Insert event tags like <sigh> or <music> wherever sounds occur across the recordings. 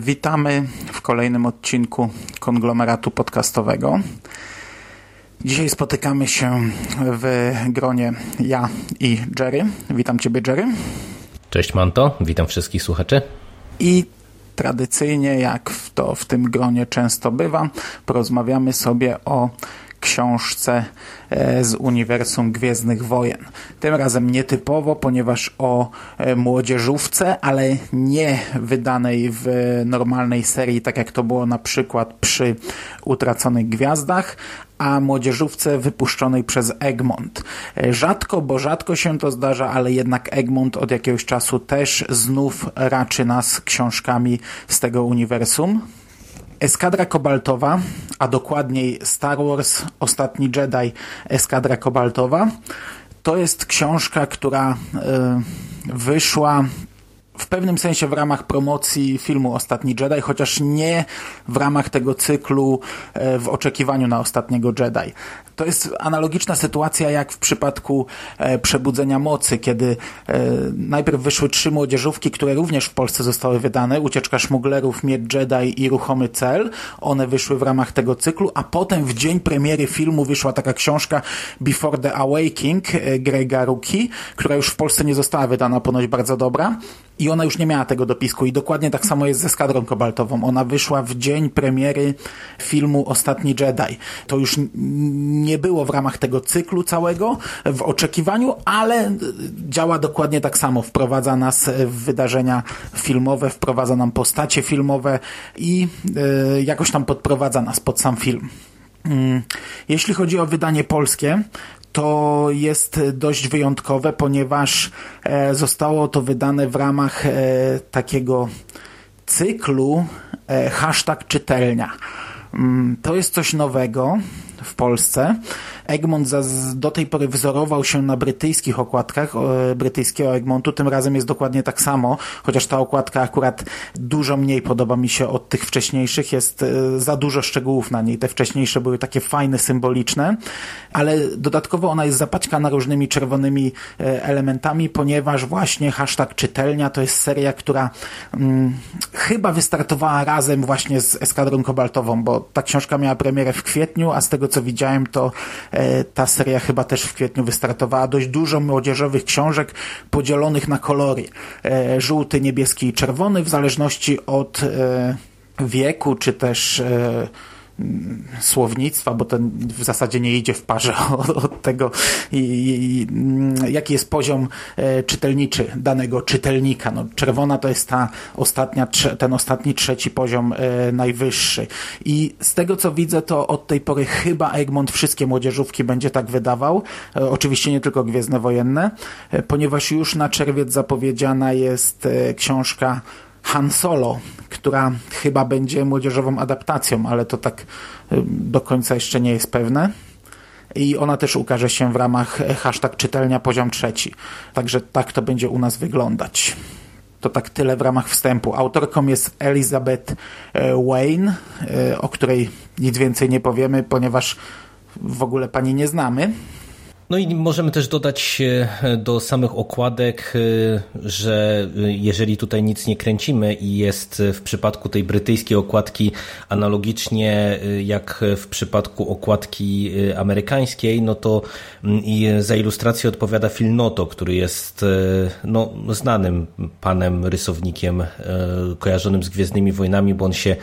Witamy w kolejnym odcinku konglomeratu podcastowego. Dzisiaj spotykamy się w gronie ja i Jerry. Witam Ciebie, Jerry. Cześć Manto, witam wszystkich słuchaczy. I tradycyjnie, jak to w tym gronie często bywa, porozmawiamy sobie o książce e, z uniwersum Gwiezdnych Wojen. Tym razem nietypowo, ponieważ o e, młodzieżówce, ale nie wydanej w normalnej serii, tak jak to było na przykład przy Utraconych Gwiazdach, a młodzieżówce wypuszczonej przez Egmont. E, rzadko, bo rzadko się to zdarza, ale jednak Egmont od jakiegoś czasu też znów raczy nas książkami z tego uniwersum. Eskadra Kobaltowa, a dokładniej Star Wars Ostatni Jedi Eskadra Kobaltowa, to jest książka, która y, wyszła w pewnym sensie w ramach promocji filmu Ostatni Jedi, chociaż nie w ramach tego cyklu e, w oczekiwaniu na Ostatniego Jedi. To jest analogiczna sytuacja jak w przypadku e, Przebudzenia Mocy, kiedy e, najpierw wyszły trzy młodzieżówki, które również w Polsce zostały wydane, Ucieczka Szmuglerów, Miecz Jedi i Ruchomy Cel. One wyszły w ramach tego cyklu, a potem w dzień premiery filmu wyszła taka książka Before the Awakening Grega Ruki, która już w Polsce nie została wydana, ponoć bardzo dobra. I ona już nie miała tego dopisku. I dokładnie tak samo jest ze Skadrą Kobaltową. Ona wyszła w dzień premiery filmu Ostatni Jedi. To już nie było w ramach tego cyklu całego, w oczekiwaniu, ale działa dokładnie tak samo. Wprowadza nas w wydarzenia filmowe, wprowadza nam postacie filmowe i yy, jakoś tam podprowadza nas pod sam film. Jeśli chodzi o wydanie polskie, to jest dość wyjątkowe, ponieważ e, zostało to wydane w ramach e, takiego cyklu e, hashtag czytelnia. Mm, to jest coś nowego w Polsce. Egmont do tej pory wzorował się na brytyjskich okładkach brytyjskiego Egmontu. Tym razem jest dokładnie tak samo, chociaż ta okładka akurat dużo mniej podoba mi się od tych wcześniejszych. Jest e, za dużo szczegółów na niej. Te wcześniejsze były takie fajne, symboliczne, ale dodatkowo ona jest zapaćkana różnymi czerwonymi e, elementami, ponieważ właśnie hashtag czytelnia to jest seria, która hmm, chyba wystartowała razem właśnie z Eskadrą Kobaltową, bo ta książka miała premierę w kwietniu, a z tego co widziałem to ta seria chyba też w kwietniu wystartowała. Dość dużo młodzieżowych książek podzielonych na kolory. E, żółty, niebieski i czerwony w zależności od e, wieku, czy też słownictwa, bo ten w zasadzie nie idzie w parze <laughs> od, tego, i, i, jaki jest poziom e, czytelniczy danego czytelnika. No, czerwona to jest ta ostatnia, ten ostatni trzeci poziom e, najwyższy. I z tego co widzę, to od tej pory chyba Egmont wszystkie młodzieżówki będzie tak wydawał. E, oczywiście nie tylko Gwiezdne Wojenne, ponieważ już na czerwiec zapowiedziana jest książka Han Solo, która chyba będzie młodzieżową adaptacją, ale to tak y, do końca jeszcze nie jest pewne. I ona też ukaże się w ramach hashtag czytelnia poziom trzeci. Także tak to będzie u nas wyglądać. To tak tyle w ramach wstępu. Autorką jest Elizabeth y, Wayne, y, o której nic więcej nie powiemy, ponieważ w ogóle pani nie znamy. No i możemy też dodać e, do samych okładek, e, że e, jeżeli tutaj nic nie kręcimy i jest w przypadku tej brytyjskiej okładki analogicznie jak w przypadku okładki amerykańskiej, no to mm, za ilustrację odpowiada Phil Noto, który jest no, znanym panem rysownikiem kojarzonym z Gwiezdnymi Wojnami, bo on się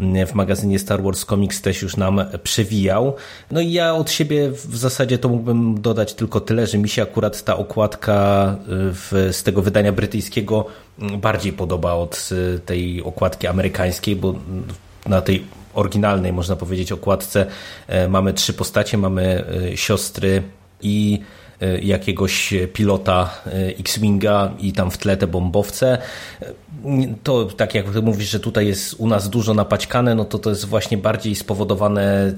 mm, w magazynie Star Wars Comics też już nam przewijał. No i ja od siebie w zasadzie to mógłbym dodać tylko tyle, że mi się akurat ta okładka y, w, z tego wydania brytyjskiego mm, bardziej podoba od y, tej okładki amerykańskiej, bo na tej oryginalnej, można powiedzieć, okładce e, mamy trzy postacie, mamy y, siostry i jakiegoś pilota X-Winga i tam w tle te bombowce. To tak jak mówisz, że tutaj jest u nas dużo napaćkane, no to to jest właśnie bardziej spowodowane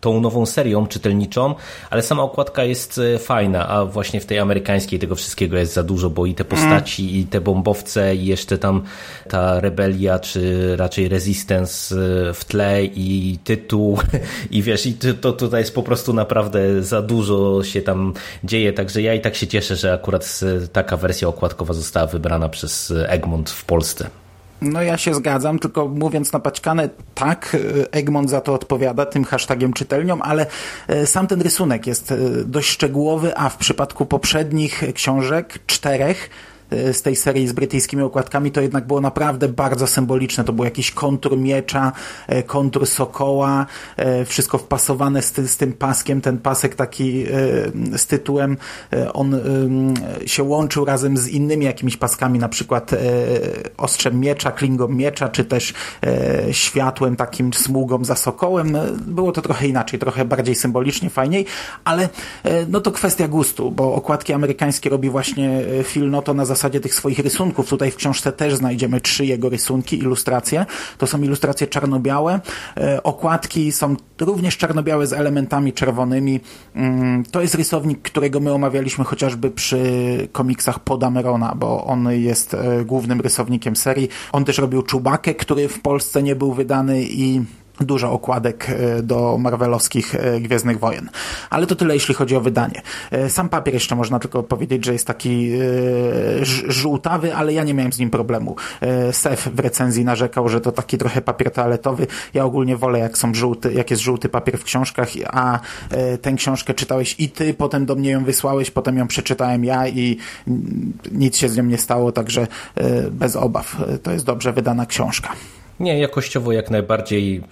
tą nową serią czytelniczą, ale sama okładka jest e, fajna, a właśnie w tej amerykańskiej tego wszystkiego jest za dużo, bo i te postaci, i te bombowce, i jeszcze tam ta rebelia, czy raczej resistance e, w tle, i tytuł, <laughs> i wiesz, i to tutaj jest po prostu naprawdę za dużo się tam dzieje, także ja i tak się cieszę, że akurat taka wersja okładkowa została wybrana przez Egmont w Polsce. No ja się zgadzam, tylko mówiąc napaćkane, tak, Egmont za to odpowiada tym hashtagiem czytelniom, ale e, sam ten rysunek jest e, dość szczegółowy, a w przypadku poprzednich książek, czterech, z tej serii z brytyjskimi okładkami, to jednak było naprawdę bardzo symboliczne. To był jakiś kontur miecza, e, kontur sokoła, e, wszystko wpasowane z, ty, z tym paskiem. Ten pasek taki z tytułem, on się łączył razem z innymi jakimiś paskami, na przykład ostrzem miecza, klingą miecza, czy też światłem, takim smugą za sokołem. Było to trochę inaczej, trochę bardziej symbolicznie, fajniej, ale no to kwestia gustu, bo okładki amerykańskie robi właśnie Phil Noto na zasadzie zasadzie tych swoich rysunków. Tutaj w książce też znajdziemy trzy jego rysunki, ilustracje. To są ilustracje czarno-białe. E, okładki są również czarno-białe z elementami czerwonymi. Mm, to jest rysownik, którego my omawialiśmy chociażby przy komiksach Podamerona, bo on jest e, głównym rysownikiem serii. On też robił Czubakę, który w Polsce nie był wydany i dużo okładek e, do marvelowskich e, Gwiezdnych Wojen. Ale to tyle, jeśli chodzi o wydanie. E, sam papier jeszcze można tylko powiedzieć, że jest taki żółtawy, ale ja nie miałem z nim problemu. Sef w recenzji narzekał, że to taki trochę papier toaletowy. Ja ogólnie wolę, jak są żółty, jak jest żółty papier w książkach, a tę książkę czytałeś i ty, potem do mnie ją wysłałeś, potem ją przeczytałem ja i nic się z nią nie stało, także bez obaw. To jest dobrze wydana książka. Nie, jakościowo jak najbardziej.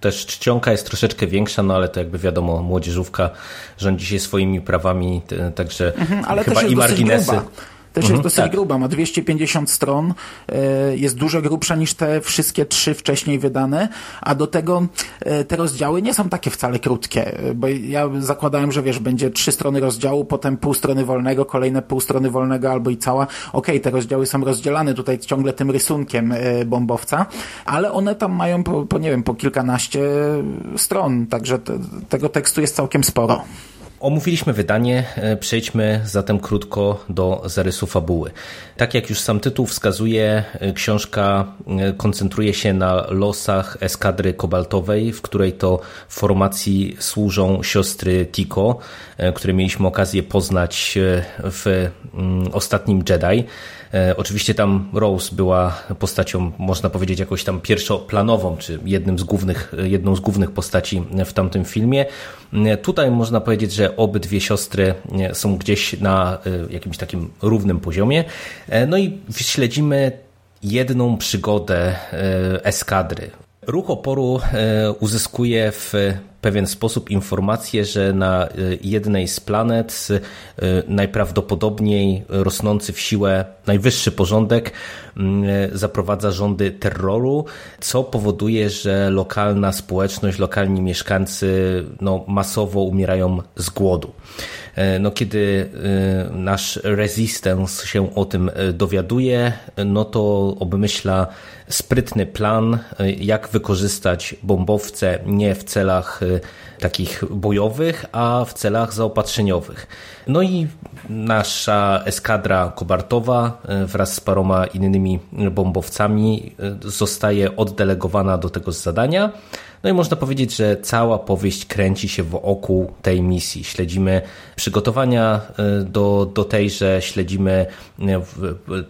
Też czcionka jest troszeczkę większa, no ale to jakby wiadomo, młodzieżówka rządzi się swoimi prawami, także mhm, ale chyba i marginesy. Gruba też mhm, jest dosyć tak. gruba, ma 250 stron, e, jest dużo grubsza niż te wszystkie trzy wcześniej wydane, a do tego e, te rozdziały nie są takie wcale krótkie, e, bo ja zakładałem, że wiesz, będzie trzy strony rozdziału, potem pół strony wolnego, kolejne pół strony wolnego albo i cała. Okej, okay, te rozdziały są rozdzielane tutaj ciągle tym rysunkiem bombowca, ale one tam mają po, po nie wiem, po kilkanaście stron, także te, tego tekstu jest całkiem sporo. Omówiliśmy wydanie, e, przejdźmy zatem krótko do zarysu fabuły. Tak jak już sam tytuł wskazuje, e, książka e, koncentruje się na losach eskadry kobaltowej, w której to formacji służą siostry Tiko, które mieliśmy okazję poznać w mm, ostatnim Jedi. E, oczywiście tam Rose była postacią, można powiedzieć, jakoś tam pierwszoplanową, czy jednym z głównych, jedną z głównych postaci w tamtym filmie. E, tutaj można powiedzieć, że obydwie siostry e, są gdzieś na jakimś takim równym poziomie. No i śledzimy jedną przygodę eskadry. Ruch oporu uzyskuje w pewien sposób informację, że na y, jednej z planet y, najprawdopodobniej rosnący w siłę najwyższy porządek y, zaprowadza rządy terroru, co powoduje, że lokalna społeczność, lokalni mieszkańcy no, masowo umierają z głodu. No, kiedy nasz resistance się o tym dowiaduje, no to obmyśla sprytny plan, jak wykorzystać bombowce nie w celach takich bojowych, a w celach zaopatrzeniowych. No i nasza eskadra kobartowa e, wraz z paroma innymi bombowcami e, zostaje oddelegowana do tego zadania. No i można powiedzieć, że cała powieść kręci się wokół tej misji. Śledzimy przygotowania e, do, do tejże, śledzimy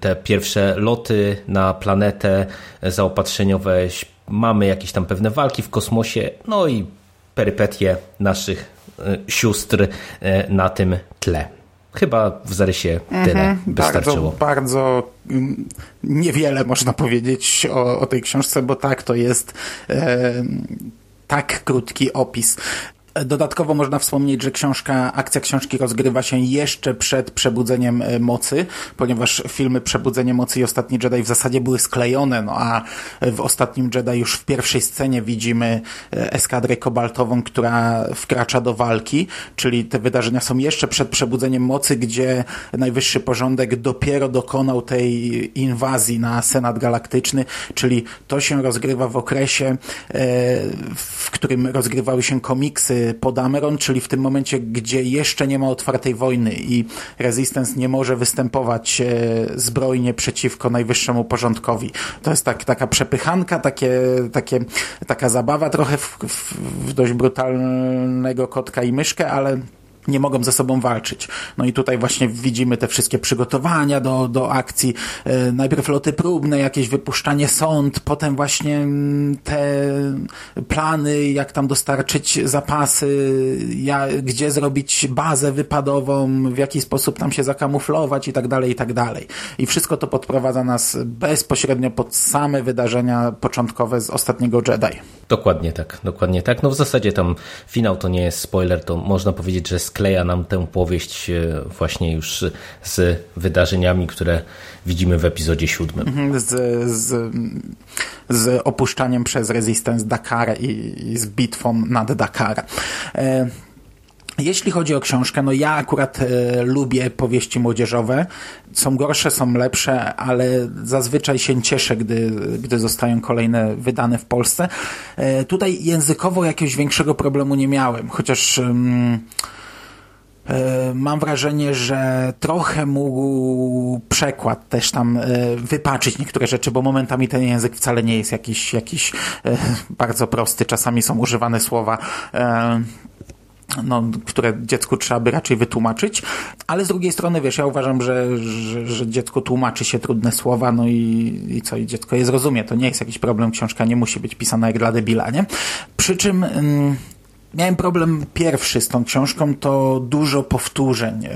te pierwsze loty na planetę zaopatrzeniowe, mamy jakieś tam pewne walki w kosmosie, no i perypetie naszych e, sióstr e, na tym tle. Chyba w zarysie tyle mm -hmm, wystarczyło. Bardzo, bardzo mm, niewiele można powiedzieć o, o tej książce, bo tak, to jest e, tak krótki opis. Dodatkowo można wspomnieć, że książka, akcja książki rozgrywa się jeszcze przed przebudzeniem e, mocy, ponieważ filmy Przebudzenie Mocy i Ostatni Jedi w zasadzie były sklejone, no a w Ostatnim Jedi już w pierwszej scenie widzimy e, eskadrę kobaltową, która wkracza do walki, czyli te wydarzenia są jeszcze przed przebudzeniem mocy, gdzie najwyższy porządek dopiero dokonał tej inwazji na Senat Galaktyczny, czyli to się rozgrywa w okresie, e, w którym rozgrywały się komiksy pod czyli w tym momencie, gdzie jeszcze nie ma otwartej wojny i Resistance nie może występować e, zbrojnie przeciwko najwyższemu porządkowi. To jest tak, taka przepychanka, takie, takie, taka zabawa trochę w, w, w dość brutalnego kotka i myszkę, ale nie mogą ze sobą walczyć. No i tutaj właśnie widzimy te wszystkie przygotowania do, do akcji. E, najpierw loty próbne, jakieś wypuszczanie sąd, potem właśnie mm, te plany, jak tam dostarczyć zapasy, gdzie zrobić bazę wypadową, w jaki sposób tam się zakamuflować i tak dalej, i tak dalej. I wszystko to podprowadza nas bezpośrednio pod same wydarzenia początkowe z ostatniego Jedi. Dokładnie tak, dokładnie tak. No w zasadzie tam finał to nie jest spoiler, to można powiedzieć, że skleja nam tę powieść e, właśnie już z wydarzeniami, które widzimy w epizodzie siódmym. Mhm, z, z, z opuszczaniem przez Resistance Dakar i, i z bitwą nad Dakar. Jeśli chodzi o książkę, no ja akurat e, lubię powieści młodzieżowe. Są gorsze, są lepsze, ale zazwyczaj się cieszę, gdy, gdy zostają kolejne wydane w Polsce. E, tutaj językowo jakiegoś większego problemu nie miałem, chociaż. E, Mam wrażenie, że trochę mógł przekład też tam wypaczyć niektóre rzeczy, bo momentami ten język wcale nie jest jakiś, jakiś bardzo prosty. Czasami są używane słowa no, które dziecku trzeba by raczej wytłumaczyć, ale z drugiej strony, wiesz, ja uważam, że, że, że dziecko tłumaczy się trudne słowa, no i, i co, i dziecko je zrozumie. To nie jest jakiś problem, książka nie musi być pisana jak dla debila, nie? Przy czym... Mm, Miałem problem pierwszy z tą książką, to dużo powtórzeń, yy,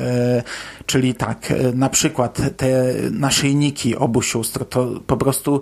czyli tak, yy, na przykład te naszyjniki obu sióstr, to po prostu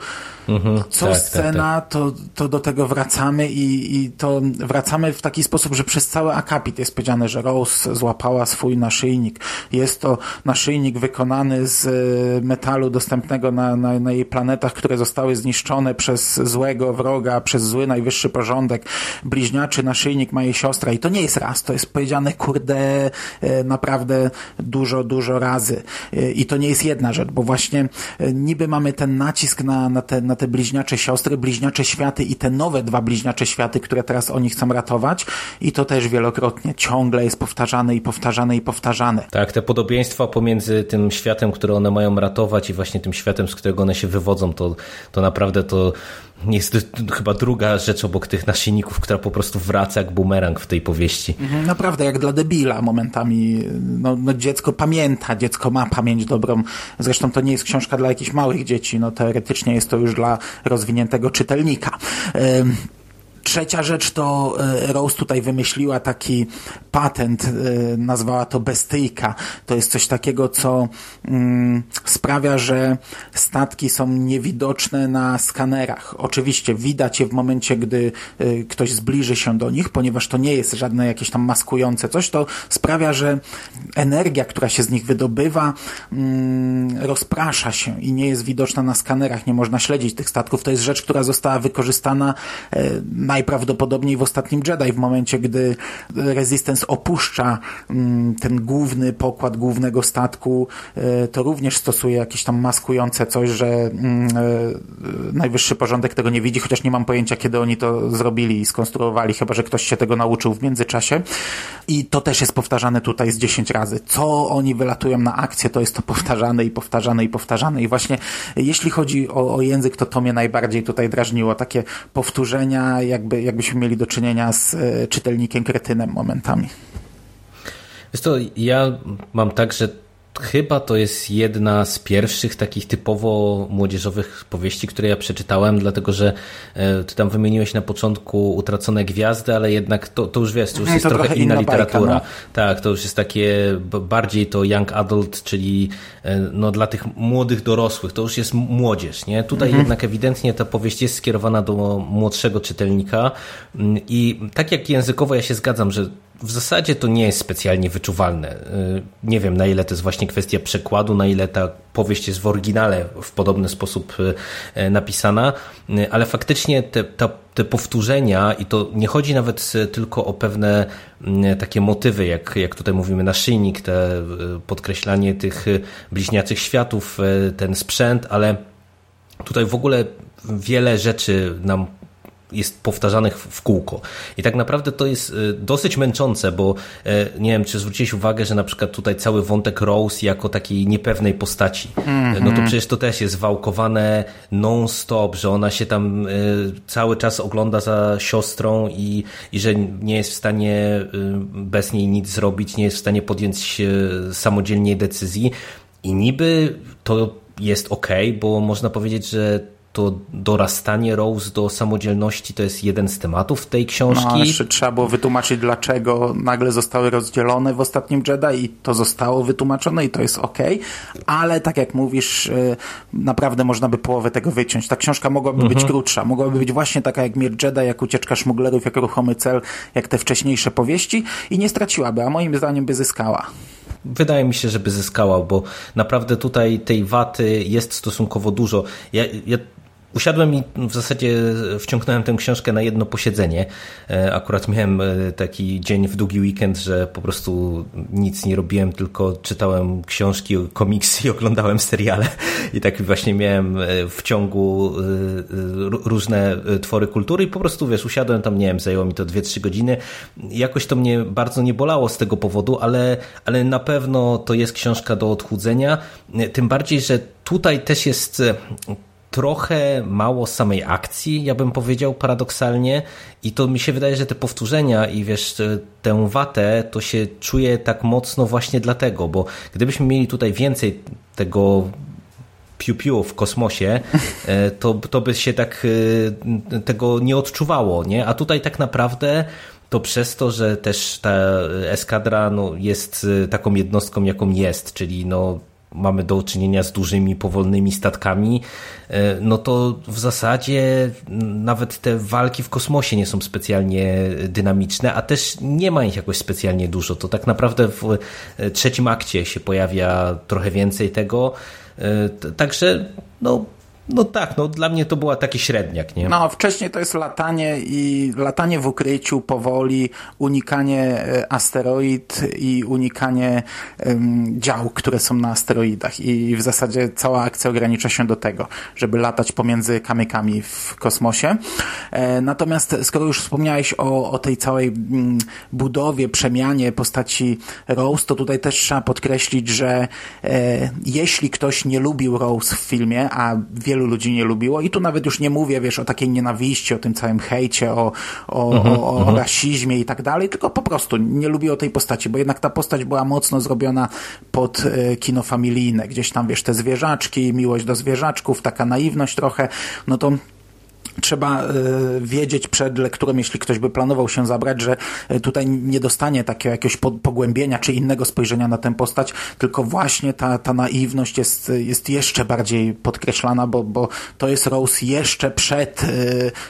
mhm, co tak, scena, tak, tak. To, to do tego wracamy i, i to wracamy w taki sposób, że przez cały akapit jest powiedziane, że Rose złapała swój naszyjnik. Jest to naszyjnik wykonany z y, metalu dostępnego na, na, na jej planetach, które zostały zniszczone przez złego wroga, przez zły najwyższy porządek. Bliźniaczy naszyjnik ma jej siostra i to nie jest raz, to jest powiedziane kurde y, naprawdę dużo, dużo razy. Y, I to nie jest jedna rzecz, bo właśnie niby mamy ten nacisk na, na te, na te bliźniacze siostry, bliźniacze światy i te nowe dwa bliźniacze światy, które teraz oni chcą ratować i to też wielokrotnie ciągle jest powtarzane i powtarzane i powtarzane. Tak, te podobieństwa pomiędzy tym światem, które one mają ratować i właśnie tym światem, z którego one się wywodzą, to, to naprawdę to jest chyba druga rzecz obok tych naszyjników, która po prostu wraca jak bumerang w tej powieści. Mhm, naprawdę, jak dla debila momentami. No, no, dziecko pamięta, dziecko ma pamięć dobrą. Zresztą to nie jest książka dla jakichś małych dzieci, no teoretycznie jest to już dla rozwiniętego czytelnika. Trzecia rzecz to e, Rose tutaj wymyśliła taki patent, e, nazwała to bestyjka. To jest coś takiego, co mm, sprawia, że statki są niewidoczne na skanerach. Oczywiście widać je w momencie, gdy e, ktoś zbliży się do nich, ponieważ to nie jest żadne jakieś tam maskujące coś, to sprawia, że energia, która się z nich wydobywa, mm, rozprasza się i nie jest widoczna na skanerach, nie można śledzić tych statków. To jest rzecz, która została wykorzystana najprawdopodobniej w ostatnim Jedi, w momencie, gdy Resistance opuszcza mm, ten główny pokład głównego statku, e, to również stosuje jakieś tam maskujące coś, że mm, e, najwyższy porządek tego nie widzi, chociaż nie mam pojęcia, kiedy oni to zrobili i skonstruowali, chyba, że ktoś się tego nauczył w międzyczasie. I to też jest powtarzane tutaj z 10 razy. Co oni wylatują na akcję, to jest to powtarzane i powtarzane i powtarzane. I właśnie jeśli chodzi o, o język, to to mnie najbardziej tutaj drażniło. Takie powtórzenia, jakby, jakbyśmy mieli do czynienia z e, czytelnikiem kretynem momentami. Wiesz to ja mam tak, że chyba to jest jedna z pierwszych takich typowo młodzieżowych powieści, które ja przeczytałem, dlatego że e, ty tam wymieniłeś na początku Utracone Gwiazdy, ale jednak to, to już wiesz, to już jest to trochę, trochę inna, inna literatura. bajka, Tak, to już jest takie bardziej to young adult, czyli e, no, dla tych młodych dorosłych, to już jest młodzież. Nie? Tutaj Mhm. jednak ewidentnie ta powieść jest skierowana do młodszego czytelnika mm, i tak jak językowo ja się zgadzam, że w zasadzie to nie jest specjalnie wyczuwalne. Y, Nie wiem, na ile to jest właśnie kwestia przekładu, na ile ta powieść jest w oryginale w podobny sposób y, y, napisana, ale faktycznie te, te powtórzenia, i to nie chodzi nawet tylko o pewne takie motywy, jak, jak tutaj mówimy, naszyjnik, te podkreślanie tych bliźniaczych światów, ten sprzęt, ale tutaj w ogóle wiele rzeczy nam jest powtarzanych w kółko. I tak naprawdę to jest y, dosyć męczące, bo y, nie wiem, czy zwróciłeś uwagę, że na przykład tutaj cały wątek Rose jako takiej niepewnej postaci. No to przecież to też jest wałkowane non-stop, że ona się tam y, cały czas ogląda za siostrą i, i że nie jest w stanie y, bez niej nic zrobić, nie jest w stanie podjąć y, samodzielnie decyzji. I niby to jest ok, bo można powiedzieć, że to dorastanie Rose do samodzielności to jest jeden z tematów tej No, książki. ale jeszcze trzeba było wytłumaczyć, dlaczego nagle zostały rozdzielone w ostatnim Jedi i to zostało wytłumaczone i to jest ok, ale tak jak mówisz, y, naprawdę można by połowę tego wyciąć. Ta książka mogłaby być krótsza, mogłaby być właśnie taka jak Mier Jedi, jak Ucieczka Szmuglerów, jak Ruchomy Cel, jak te wcześniejsze powieści i nie straciłaby, a moim zdaniem by zyskała. Wydaje mi się, żeby zyskała, bo naprawdę tutaj tej waty jest stosunkowo dużo. Ja, ja usiadłem i w zasadzie wciągnąłem tę książkę na jedno posiedzenie. E, Akurat miałem e, taki dzień w długi weekend, że po prostu nic nie robiłem, tylko czytałem książki, komiksy i oglądałem seriale. I tak właśnie miałem e, w ciągu różne twory kultury i po prostu, wiesz, usiadłem tam, nie wiem, zajęło mi to 2-3 godziny. Jakoś to mnie bardzo nie bolało z tego powodu, ale, ale na pewno to jest książka do odchudzenia. Tym bardziej, że tutaj też jest trochę mało samej akcji, ja bym powiedział paradoksalnie i to mi się wydaje, że te powtórzenia i wiesz, tę watę to się czuje tak mocno właśnie dlatego, bo gdybyśmy mieli tutaj więcej tego piu-piu w kosmosie, e, to, to by się tak e, tego nie odczuwało, nie? A tutaj tak naprawdę to przez to, że też ta eskadra no, jest e, taką jednostką, jaką jest, czyli no, mamy do czynienia z dużymi, powolnymi statkami, e, no to w zasadzie nawet te walki w kosmosie nie są specjalnie dynamiczne, a też nie ma ich jakoś specjalnie dużo. To tak naprawdę w e, trzecim akcie się pojawia trochę więcej tego. E, Także, no, no tak, no dla mnie to była taki średniak, nie? No, wcześniej to jest latanie i latanie w ukryciu powoli, unikanie e, asteroid i unikanie em, dział, które są na asteroidach. I w zasadzie cała akcja ogranicza się do tego, żeby latać pomiędzy kamykami w kosmosie. E, natomiast skoro już wspomniałeś o, o tej całej mm, budowie, przemianie postaci Rose, to tutaj też trzeba podkreślić, że e, jeśli ktoś nie lubił Rose w filmie, a wielu ludzi nie lubiło, i tu nawet już nie mówię, wiesz, o takiej nienawiści, o tym całym hejcie, o, o, o, o rasizmie i tak dalej, tylko po prostu nie lubiło tej postaci, bo jednak ta postać była mocno zrobiona pod e, kino familijne, gdzieś tam, wiesz, te zwierzaczki, miłość do zwierzaczków, taka naiwność trochę, no to trzeba e, wiedzieć przed lekturą, jeśli ktoś by planował się zabrać, że e, tutaj nie dostanie takiego jakiegoś po, pogłębienia czy innego spojrzenia na tę postać, tylko właśnie ta, ta naiwność jest, jest jeszcze bardziej podkreślana, bo, bo to jest Rose jeszcze przed e,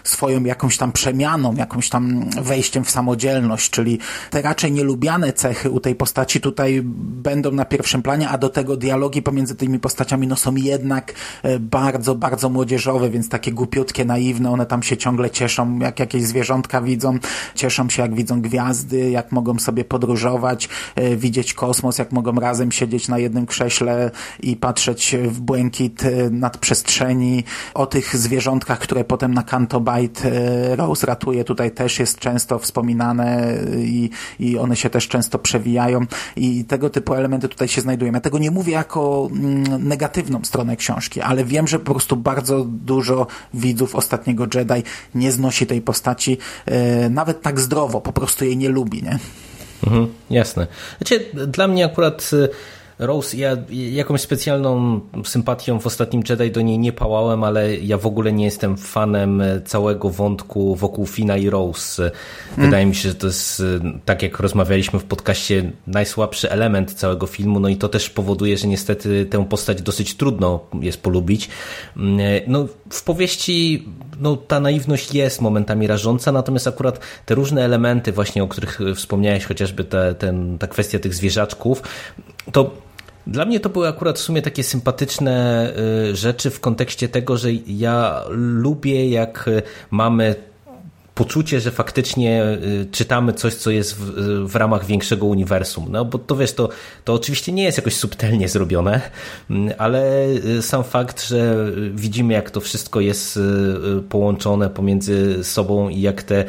swoją jakąś tam przemianą, jakąś tam wejściem w samodzielność, czyli te raczej nielubiane cechy u tej postaci tutaj będą na pierwszym planie, a do tego dialogi pomiędzy tymi postaciami no są jednak bardzo, bardzo młodzieżowe, więc takie głupiutkie, naiwne, one tam się ciągle cieszą, jak jakieś zwierzątka widzą, cieszą się jak widzą gwiazdy, jak mogą sobie podróżować, e, widzieć kosmos, jak mogą razem siedzieć na jednym krześle i patrzeć w błękit e, nadprzestrzeni. O tych zwierzątkach, które potem na Canto Bight e, Rose ratuje, tutaj też jest często wspominane i, i one się też często przewijają i tego typu elementy tutaj się znajdują. Ja tego nie mówię jako mm, negatywną stronę książki, ale wiem, że po prostu bardzo dużo widzów ostatniego Jedi nie znosi tej postaci e, nawet tak zdrowo, po prostu jej nie lubi, nie? Mhm, jasne. Znaczy, dla mnie akurat y, Rose, ja jakąś specjalną sympatią w ostatnim Jedi do niej nie pałałem, ale ja w ogóle nie jestem fanem całego wątku wokół Fina i Rose. Wydaje mi się, że to jest, tak jak rozmawialiśmy w podcaście, najsłabszy element całego filmu, no i to też powoduje, że niestety tę postać dosyć trudno jest polubić. No, w powieści no, ta naiwność jest momentami rażąca, natomiast akurat te różne elementy właśnie, o których wspomniałeś, chociażby te, ten, ta kwestia tych zwierzaczków, to dla mnie to były akurat w sumie takie sympatyczne y, rzeczy w kontekście tego, że ja lubię, jak mamy poczucie, że faktycznie y, czytamy coś, co jest w, w, ramach większego uniwersum. No bo to wiesz, to, to oczywiście nie jest jakoś subtelnie zrobione, mm, ale y, sam fakt, że widzimy, jak to wszystko jest y, połączone pomiędzy sobą i jak te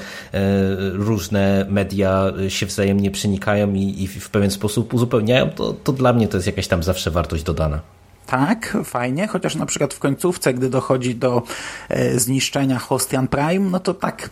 różne media się wzajemnie przenikają i, i w pewien sposób uzupełniają, to, to dla mnie to jest jakaś tam zawsze wartość dodana. Tak, fajnie, chociaż na przykład w końcówce, gdy dochodzi do e, zniszczenia Hostian Prime, no to tak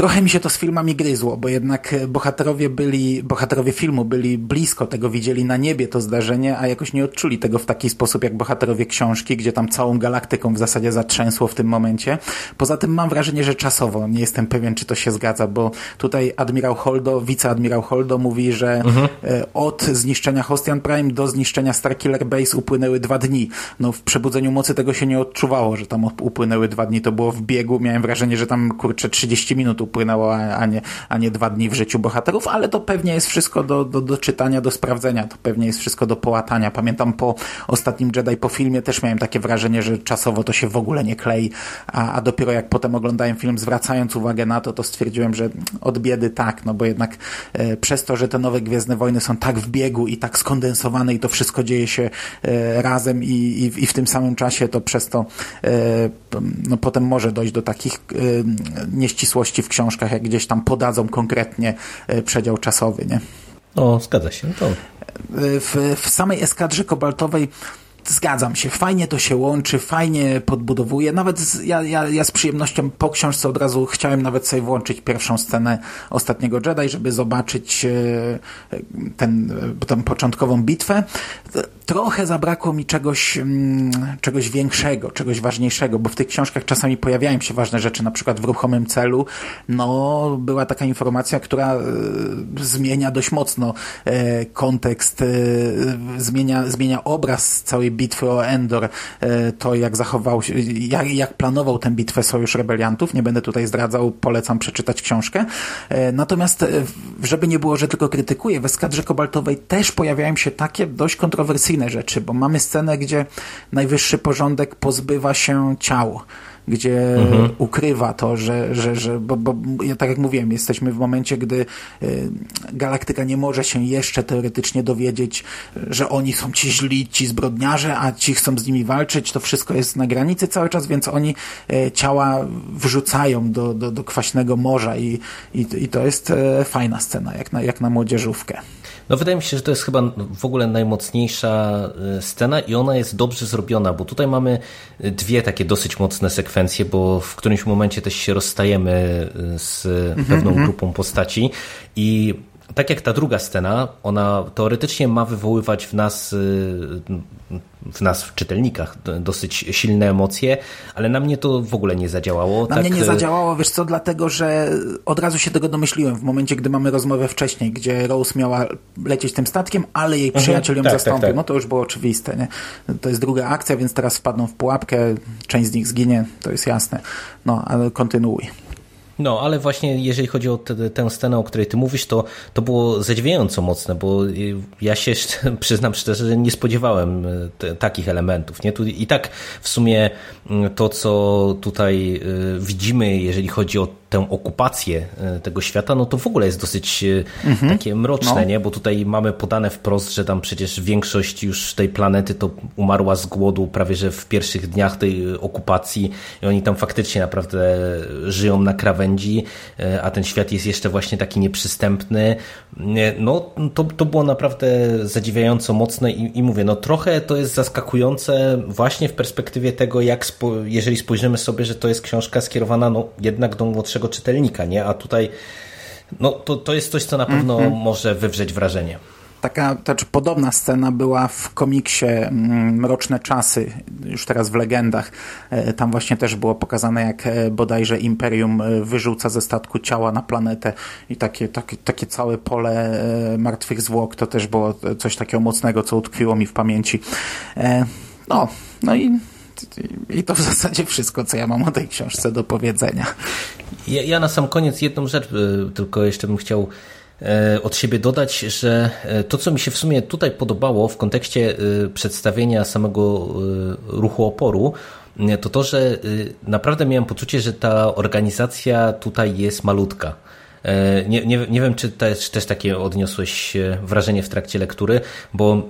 Trochę mi się to z filmami gryzło, bo jednak bohaterowie byli, bohaterowie filmu byli blisko tego, widzieli na niebie to zdarzenie, a jakoś nie odczuli tego w taki sposób jak bohaterowie książki, gdzie tam całą galaktyką w zasadzie zatrzęsło w tym momencie. Poza tym mam wrażenie, że czasowo, nie jestem pewien, czy to się zgadza, bo tutaj admirał Holdo, wiceadmirał Holdo mówi, że mhm. od zniszczenia Hostian Prime do zniszczenia Starkiller Base upłynęły dwa dni. No w Przebudzeniu Mocy tego się nie odczuwało, że tam upłynęły dwa dni, to było w biegu, miałem wrażenie, że tam kurczę 30 minut upłynęło, a nie, a nie dwa dni w życiu bohaterów, ale to pewnie jest wszystko do, do, do czytania, do sprawdzenia, to pewnie jest wszystko do połatania. Pamiętam po ostatnim Jedi, po filmie też miałem takie wrażenie, że czasowo to się w ogóle nie klei, a, a dopiero jak potem oglądałem film, zwracając uwagę na to, to stwierdziłem, że od biedy tak, no bo jednak e, przez to, że te nowe Gwiezdne Wojny są tak w biegu i tak skondensowane i to wszystko dzieje się e, razem i, i, i w tym samym czasie, to przez to e, no, potem może dojść do takich e, nieścisłości w książce, książkach, jak gdzieś tam podadzą konkretnie e, przedział czasowy, nie? O, zgadza się. To... W, w samej eskadrze kobaltowej Zgadzam się, fajnie to się łączy, fajnie podbudowuje. Nawet z, ja, ja, ja z przyjemnością po książce od razu chciałem nawet sobie włączyć pierwszą scenę ostatniego Jedi, żeby zobaczyć e, tę początkową bitwę. Trochę zabrakło mi czegoś, mm, czegoś większego, czegoś ważniejszego, bo w tych książkach czasami pojawiają się ważne rzeczy, na przykład w ruchomym celu. No, była taka informacja, która e, zmienia dość mocno e, kontekst, zmienia, zmienia obraz całej bitwy o Endor, e, to jak zachował się, jak, jak planował tę bitwę Sojusz Rebeliantów. Nie będę tutaj zdradzał, polecam przeczytać książkę. E, natomiast, e, żeby nie było, że tylko krytykuję, w eskadrze kobaltowej też pojawiają się takie dość kontrowersyjne rzeczy, bo mamy scenę, gdzie najwyższy porządek pozbywa się ciał gdzie mhm. ukrywa to, że, że, że bo, bo ja tak jak mówiłem, jesteśmy w momencie, gdy y, galaktyka nie może się jeszcze teoretycznie dowiedzieć, że oni są ci źli, ci zbrodniarze, a ci chcą z nimi walczyć, to wszystko jest na granicy cały czas, więc oni y, ciała wrzucają do, do, do kwaśnego morza i, i, i to jest y, fajna scena, jak na, jak na młodzieżówkę. No wydaje mi się, że to jest chyba w ogóle najmocniejsza y, scena i ona jest dobrze zrobiona, bo tutaj mamy y, dwie takie dosyć mocne sekwencje, bo w którymś momencie też się rozstajemy y, z mhm, pewną mhm. grupą postaci i tak jak ta druga scena, ona teoretycznie ma wywoływać w nas, w nas, w czytelnikach, dosyć silne emocje, ale na mnie to w ogóle nie zadziałało. Na tak... mnie nie y, zadziałało, wiesz co, dlatego, że od razu się tego domyśliłem w momencie, gdy mamy rozmowę wcześniej, gdzie Rose miała lecieć tym statkiem, ale jej mhm. przyjaciel ją tak, tak, zastąpił. Tak. No to już było oczywiste, nie? To jest druga akcja, więc teraz wpadną w pułapkę, część z nich zginie, to jest jasne. No, ale kontynuuj. No, ale właśnie jeżeli chodzi o te, tę scenę, o której ty mówisz, to, to było zadziwiająco mocne, bo ja się <laughs> przyznam szczerze, że nie spodziewałem e, te, takich elementów. Nie? Tu I tak w sumie mm, to, co tutaj e, widzimy, jeżeli chodzi o tę okupację e, tego świata, no to w ogóle jest dosyć mhm. takie mroczne, no. nie? Bo tutaj mamy podane wprost, że tam przecież większość już tej planety to umarła z głodu prawie że w pierwszych dniach tej okupacji i oni tam faktycznie naprawdę żyją na krawędzi, e, a ten świat jest jeszcze właśnie taki nieprzystępny. No to, to było naprawdę zadziwiająco mocne i, i mówię, no trochę to jest zaskakujące właśnie w perspektywie tego, jak spo, jeżeli spojrzymy sobie, że to jest książka skierowana no jednak do młodszego naszego czytelnika, nie? A tutaj no, to, to jest coś, co na pewno mm -hmm. może wywrzeć wrażenie. Taka, znaczy podobna scena była w komiksie mm, Mroczne Czasy, już teraz w legendach. E, tam właśnie też było pokazane, jak e, bodajże Imperium e, wyrzuca ze statku ciała na planetę i takie, takie, takie całe pole martwych zwłok. To też było coś takiego mocnego, co utkwiło mi w pamięci. No, no i i to w zasadzie wszystko, co ja mam o tej książce do powiedzenia. Ja, ja na sam koniec jedną rzecz tylko jeszcze bym chciał E, od siebie dodać, że e, to, co mi się w sumie tutaj podobało w kontekście e, przedstawienia samego ruchu oporu, to to, że naprawdę miałem poczucie, że ta organizacja tutaj jest malutka. Nie, nie, nie wiem, czy też, też takie odniosłeś wrażenie w trakcie lektury, bo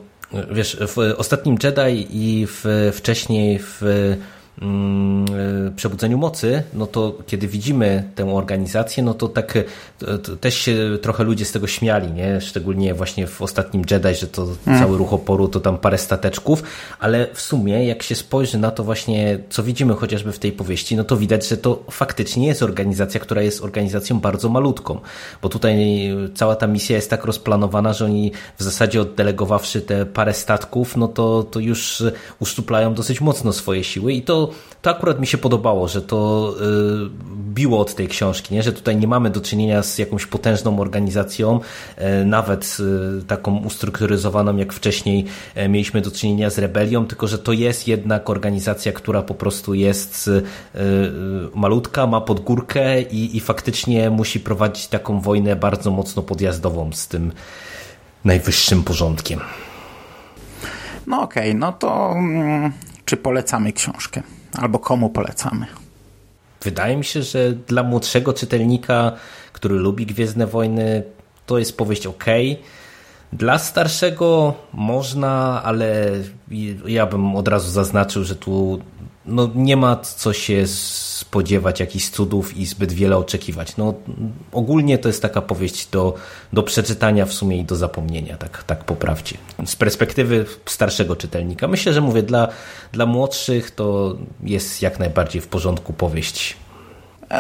wiesz, w ostatnim Jedi i w, wcześniej w e, przebudzeniu mocy, no to kiedy widzimy tę organizację, no to tak e, to też się trochę ludzie z tego śmiali, nie? Szczególnie właśnie w ostatnim Jedi, że to mm. cały ruch oporu to tam parę stateczków, ale w sumie jak się spojrzy na to właśnie, co widzimy chociażby w tej powieści, no to widać, że to faktycznie jest organizacja, która jest organizacją bardzo malutką, bo tutaj cała ta misja jest tak rozplanowana, że oni w zasadzie oddelegowawszy te parę statków, no to, to już uszczuplają dosyć mocno swoje siły i to to, akurat mi się podobało, że to y, biło od tej książki, nie? że tutaj nie mamy do czynienia z jakąś potężną organizacją, y, nawet y, taką ustrukturyzowaną jak wcześniej mieliśmy do czynienia z rebelią, tylko że to jest jednak organizacja, która po prostu jest malutka, ma podgórkę i, i faktycznie musi prowadzić taką wojnę bardzo mocno podjazdową z tym najwyższym porządkiem. No okej, okay, no to mm, czy polecamy książkę? Albo komu polecamy? Wydaje mi się, że dla młodszego czytelnika, który lubi Gwiezdne Wojny, to jest powieść ok. Dla starszego można, ale ja bym od razu zaznaczył, że tu no, nie ma co się spodziewać jakichś cudów i zbyt wiele oczekiwać. No, ogólnie to jest taka powieść do, do przeczytania w sumie i do zapomnienia, tak, tak poprawcie. Z perspektywy starszego czytelnika. Myślę, że mówię, dla, dla młodszych to jest jak najbardziej w porządku powieść.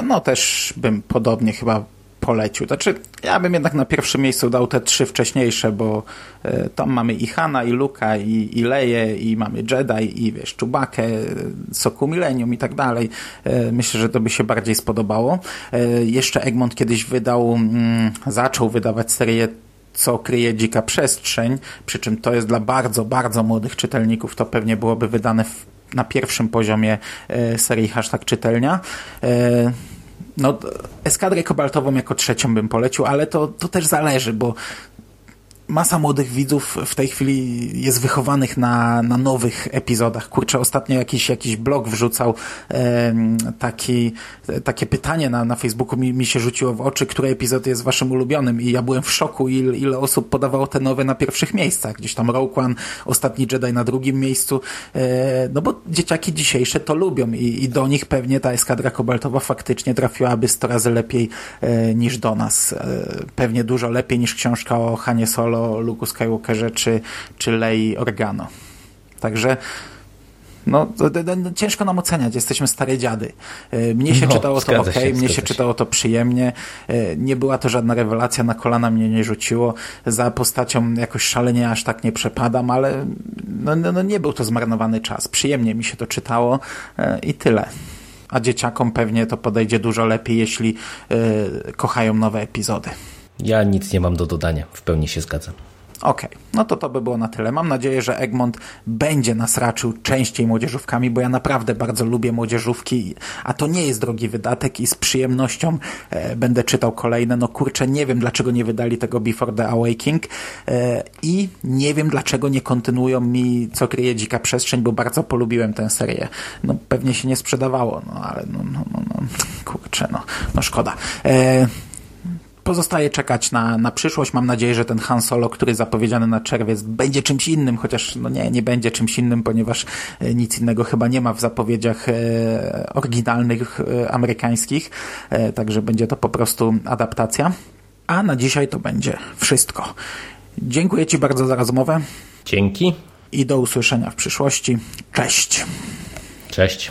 No też bym podobnie chyba polecił. Znaczy, ja bym jednak na pierwszym miejscu dał te trzy wcześniejsze, bo y, tam mamy i Hana, i Luka, i, i Leję, i mamy Jedi, i wiesz, Czubakę, Soku Millennium i tak dalej. Y, myślę, że to by się bardziej spodobało. Y, jeszcze Egmont kiedyś wydał, mm, zaczął wydawać serię co kryje dzika przestrzeń, przy czym to jest dla bardzo, bardzo młodych czytelników, to pewnie byłoby wydane w, na pierwszym poziomie serii hashtag czytelnia no, eskadrę kobaltową jako trzecią bym polecił, ale to, to też zależy, bo masa młodych widzów w tej chwili jest wychowanych na, na nowych epizodach. Kurczę, ostatnio jakiś, jakiś blog wrzucał e, taki, takie pytanie na, na Facebooku, mi, mi się rzuciło w oczy, który epizod jest waszym ulubionym i ja byłem w szoku, ile, ile osób podawało te nowe na pierwszych miejscach. Gdzieś tam Rogue One, Ostatni Jedi na drugim miejscu, e, no bo dzieciaki dzisiejsze to lubią i, i do nich pewnie ta eskadra kobaltowa faktycznie trafiłaby 100 razy lepiej e, niż do nas. E, pewnie dużo lepiej niż książka o Hanie Solo o Luke Skywalkerze czy, czy Lei Organo. Także no, no, ciężko nam oceniać, jesteśmy stare dziady. E, mnie się no, czytało to ok, się, mnie się, się czytało to przyjemnie. E, nie była to żadna rewelacja, na kolana mnie nie rzuciło. Za postacią jakoś szalenie aż tak nie przepadam, ale no, no, no nie był to zmarnowany czas. Przyjemnie mi się to czytało e, i tyle. A dzieciakom pewnie to podejdzie dużo lepiej, jeśli kochają nowe epizody. Ja nic nie mam do dodania, w pełni się zgadzam. Okej, okay. no to to by było na tyle. Mam nadzieję, że Egmont będzie nas raczył częściej młodzieżówkami, bo ja naprawdę bardzo lubię młodzieżówki, a to nie jest drogi wydatek i z przyjemnością e, będę czytał kolejne. No kurczę, nie wiem dlaczego nie wydali tego Before the Awakening e, i nie wiem dlaczego nie kontynuują mi Co kryje dzika przestrzeń, bo bardzo polubiłem tę serię. No pewnie się nie sprzedawało, no ale no, no, no, no kurczę, no, no szkoda. E, pozostaje czekać na, na przyszłość. Mam nadzieję, że ten Han Solo, który zapowiedziany na czerwiec, będzie czymś innym, chociaż no nie, nie będzie czymś innym, ponieważ e, nic innego chyba nie ma w zapowiedziach e, oryginalnych e, amerykańskich, także będzie to po prostu adaptacja. A na dzisiaj to będzie wszystko. Dziękuję Ci bardzo za rozmowę. Dzięki. I do usłyszenia w przyszłości. Cześć. Cześć.